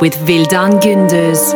With Vildan Gündüz.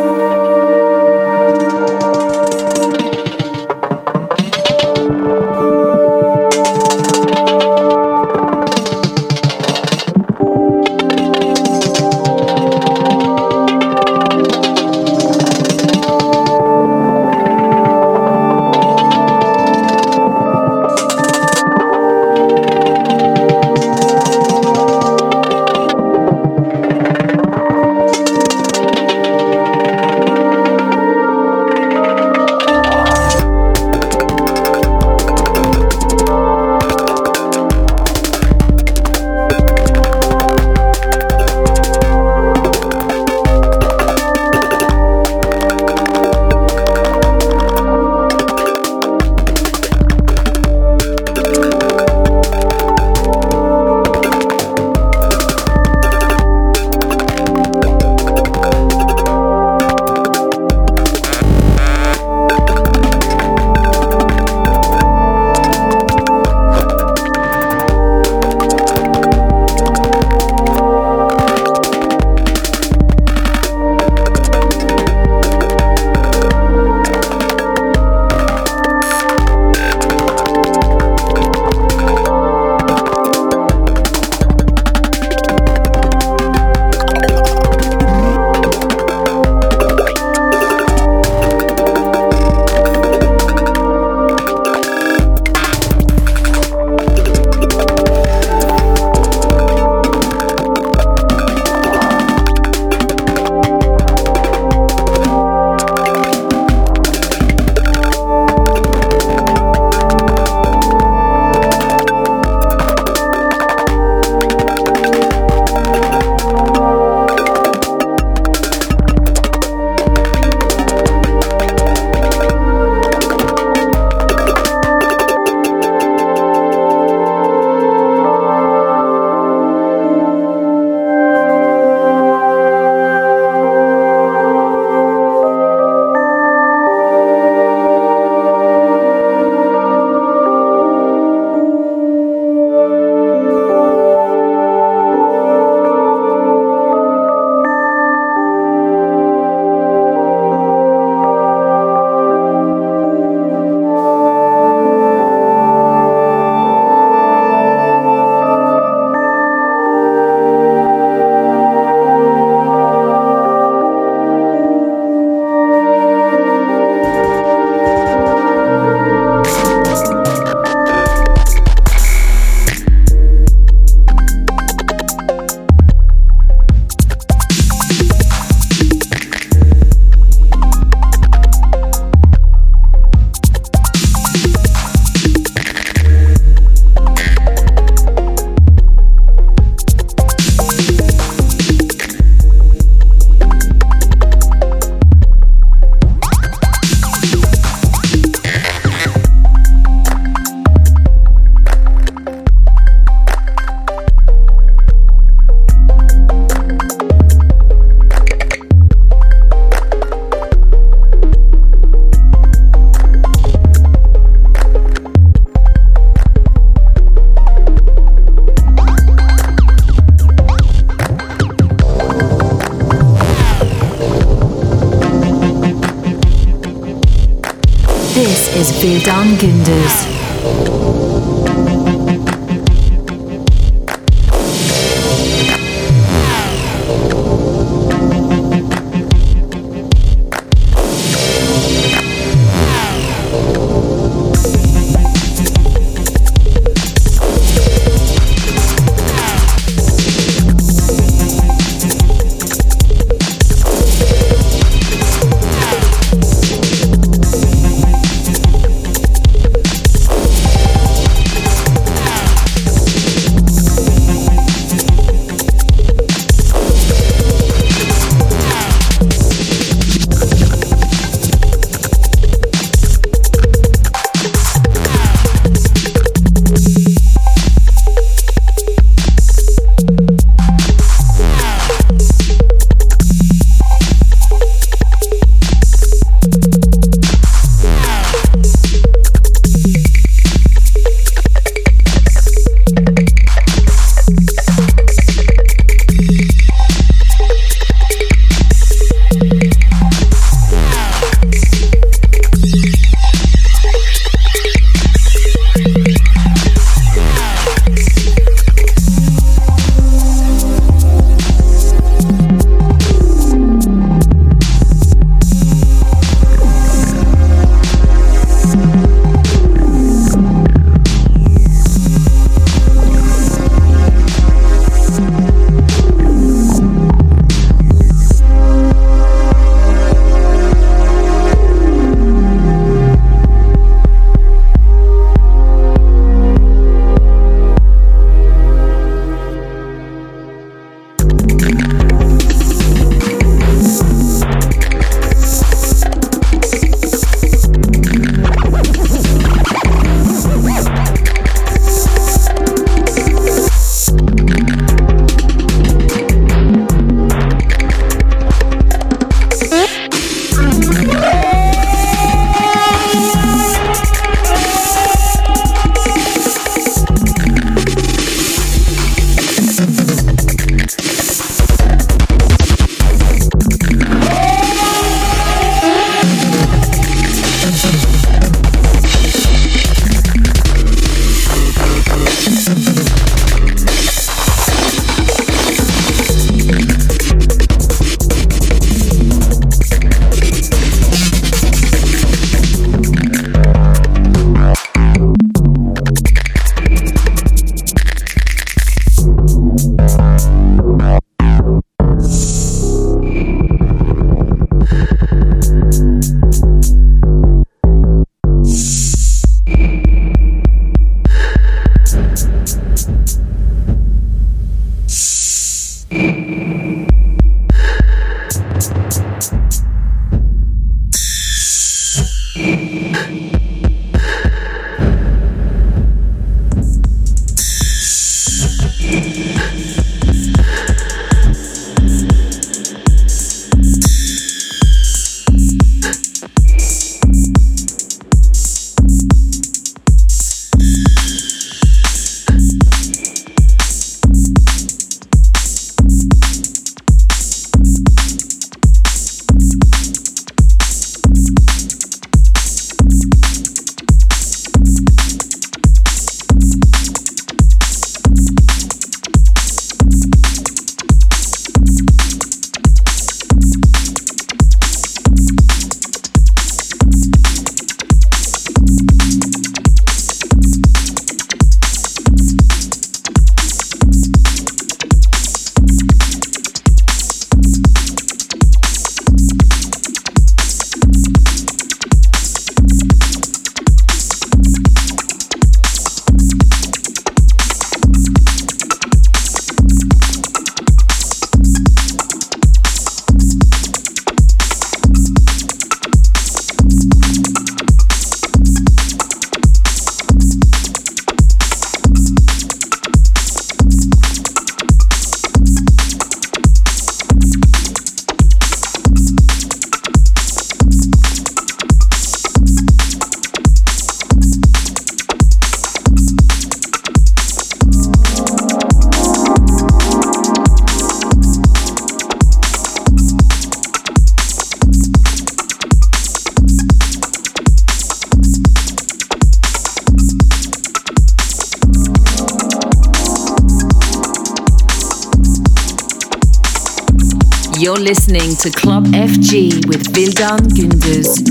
With Vildan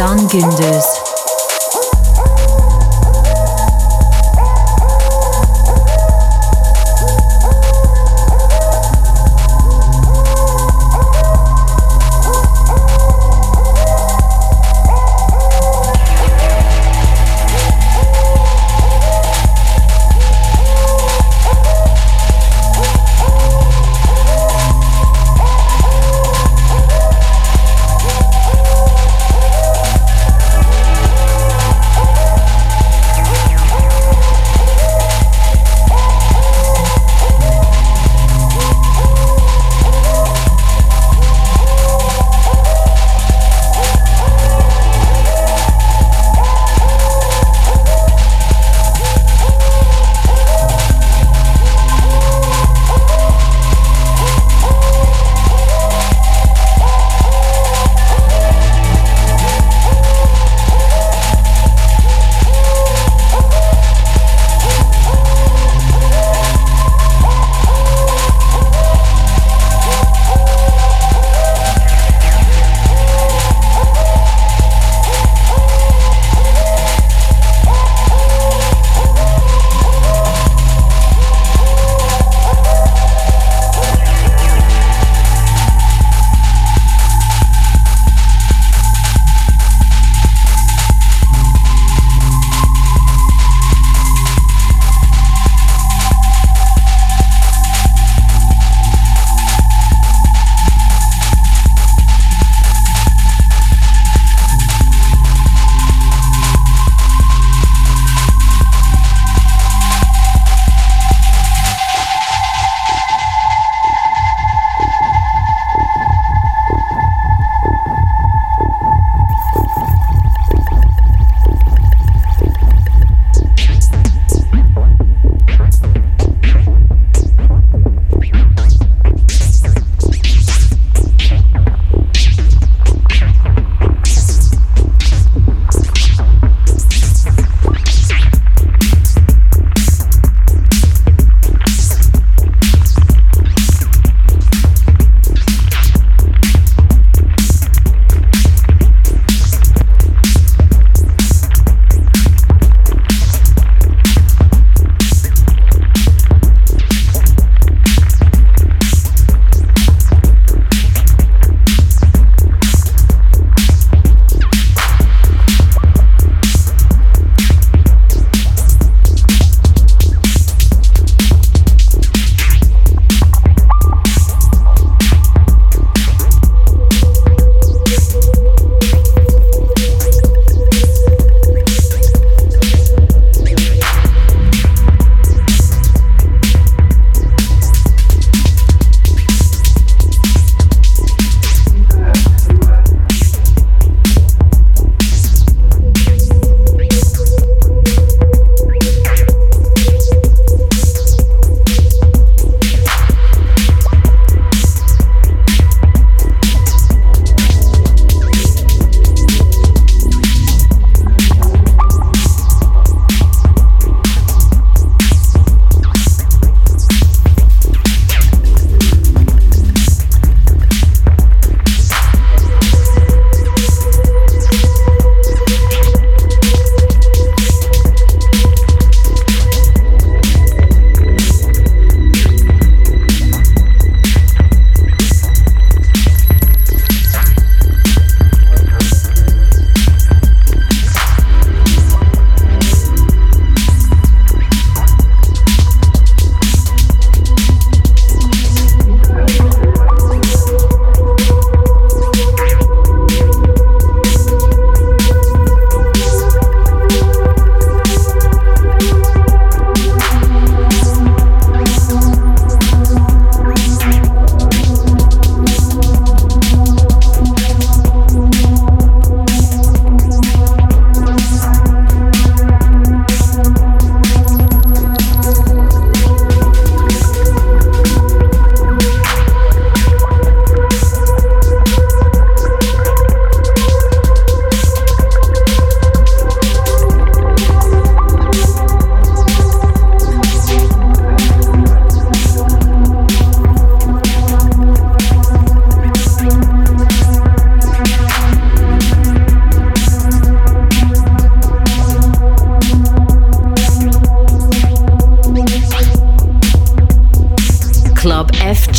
On Gündüz.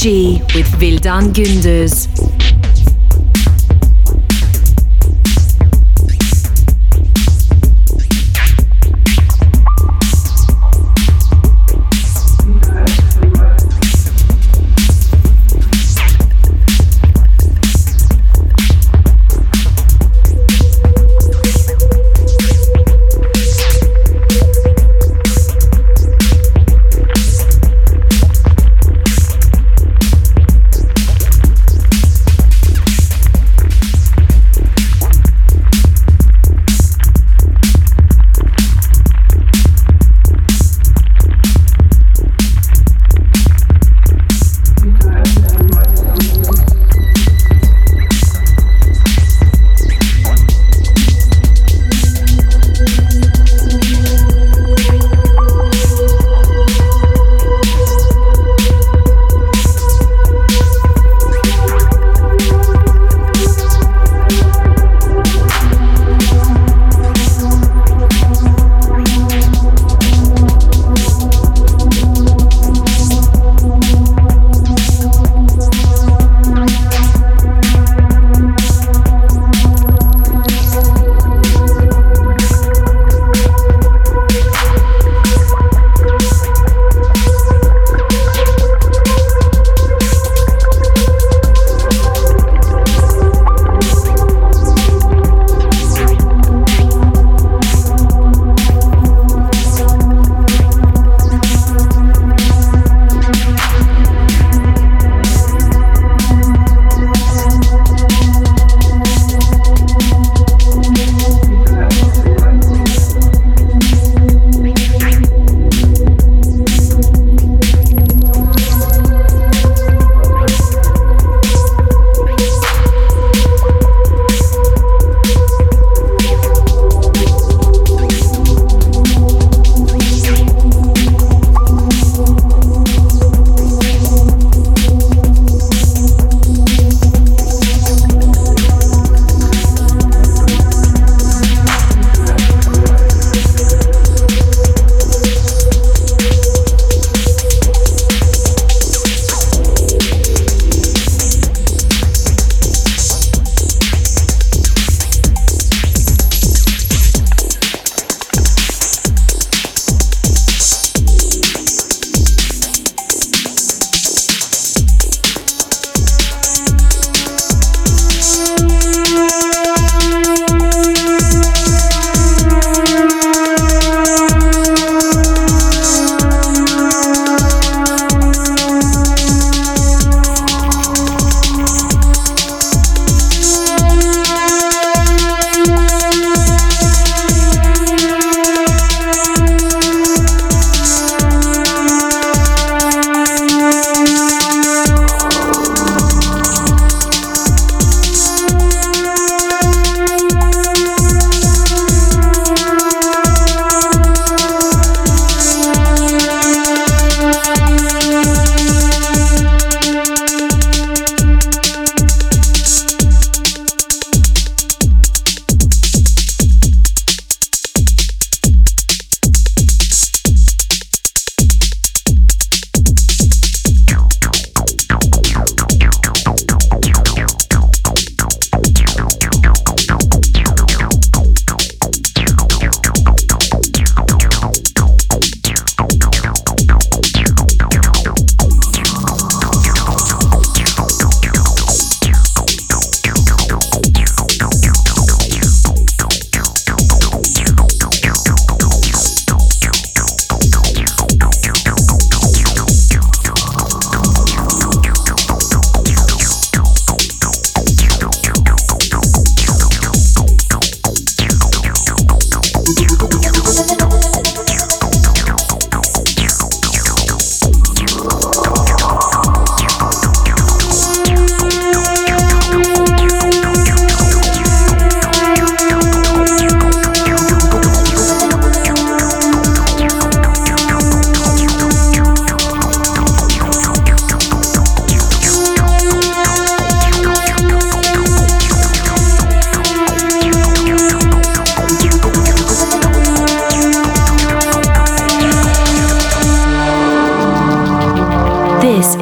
With Vildan Gündüz.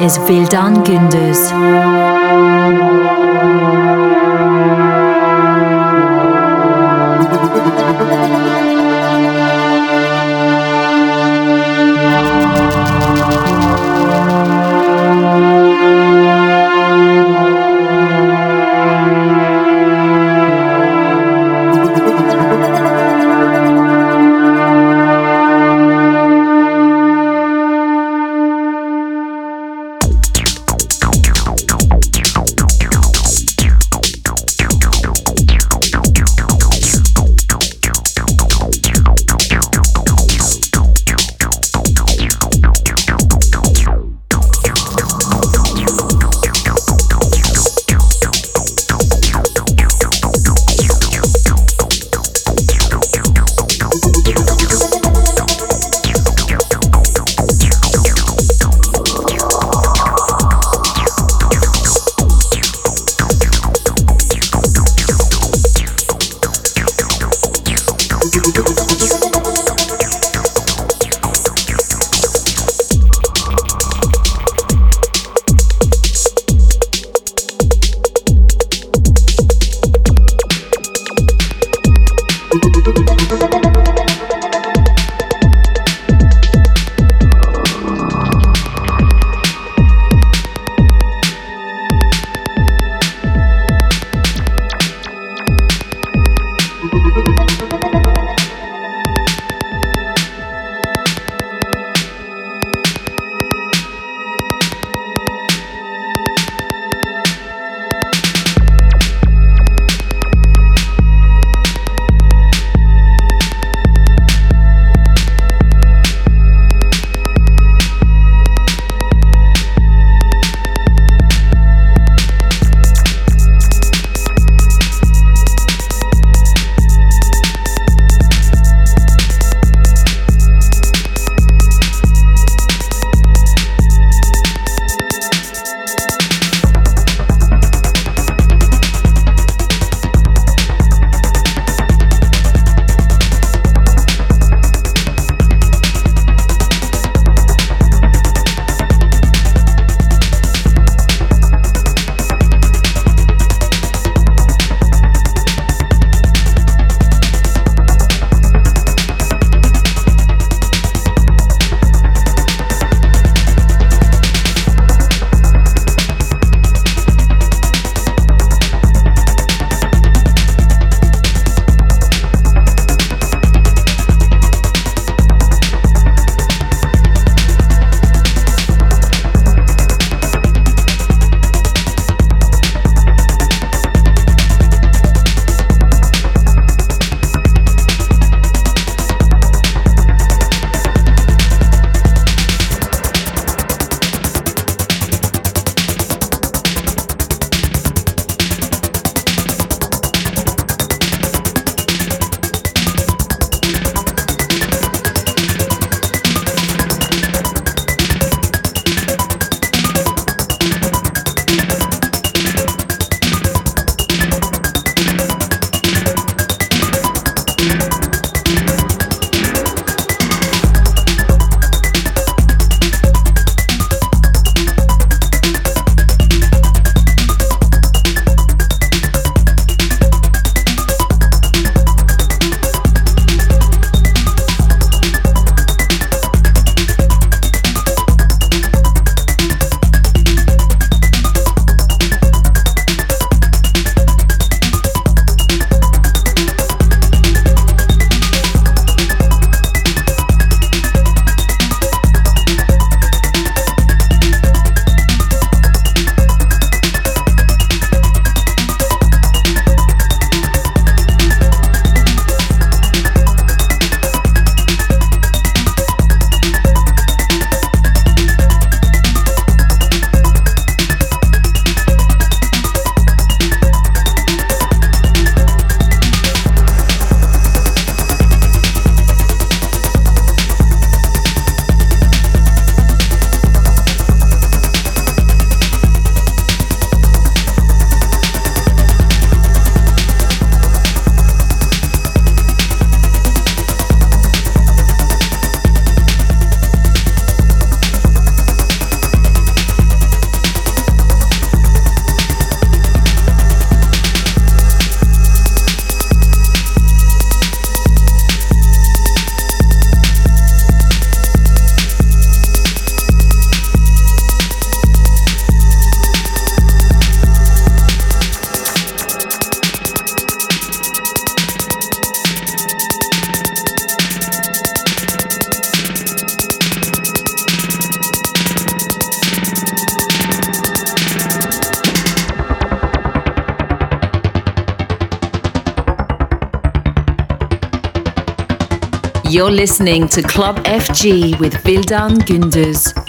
Is Vildan Gündüz. You're listening to Club FG with Vildan Gündüz.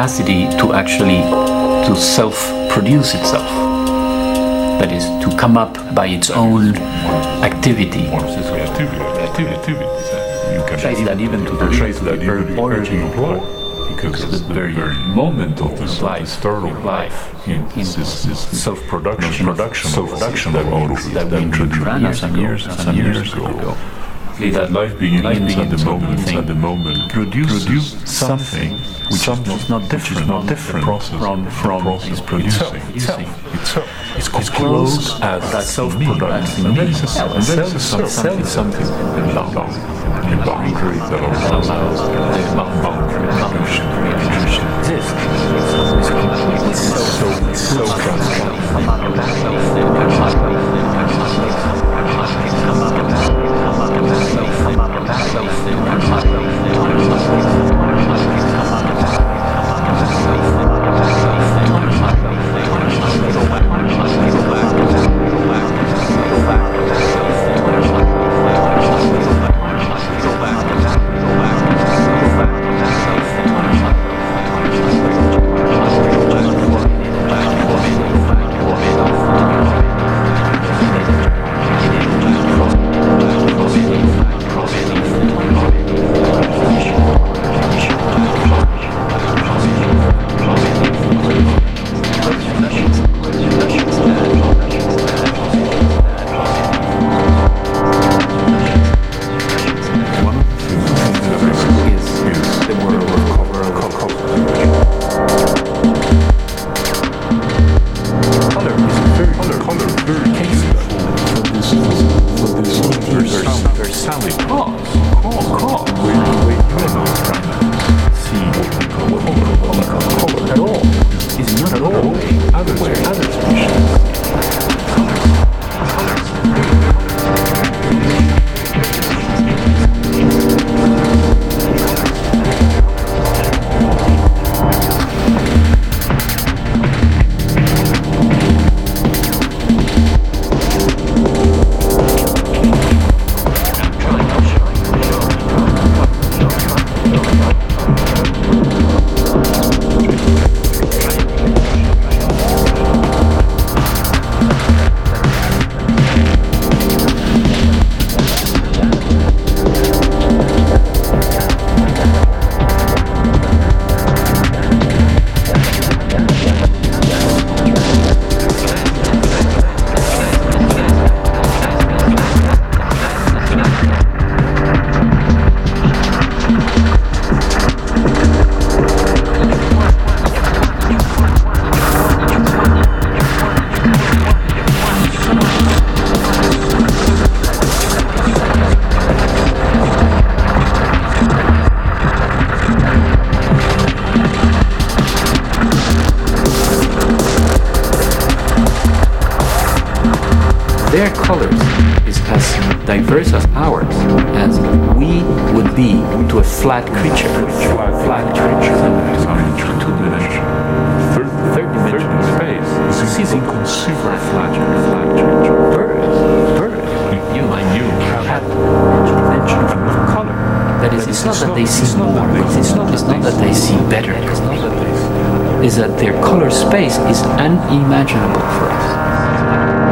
Capacity to actually to self-produce itself. That is, to come up by its own activity. You can trace that even to the trace that very origin of life because the very moment of this life, start of life, is self-production, production, self-production that we introduced, that we introduced some years, some years ago. That life being life being at the moment, at the moment, produce something which is not different, not different from from its producing itself. Itself. It's close as that self-production. And that is something, something, a boundary that allows the boundary exist. It's so, so their diverse as ours as we would be to a flat creature. Flat, flat creature. Third, third dimension space. This is inconceivable. Flat, flat creature. Birds. Birds. You and you have dimension of color. That is, it's not that they see more. It's not, it's not that they see better. It's not that they see. Is that their color space is unimaginable for us.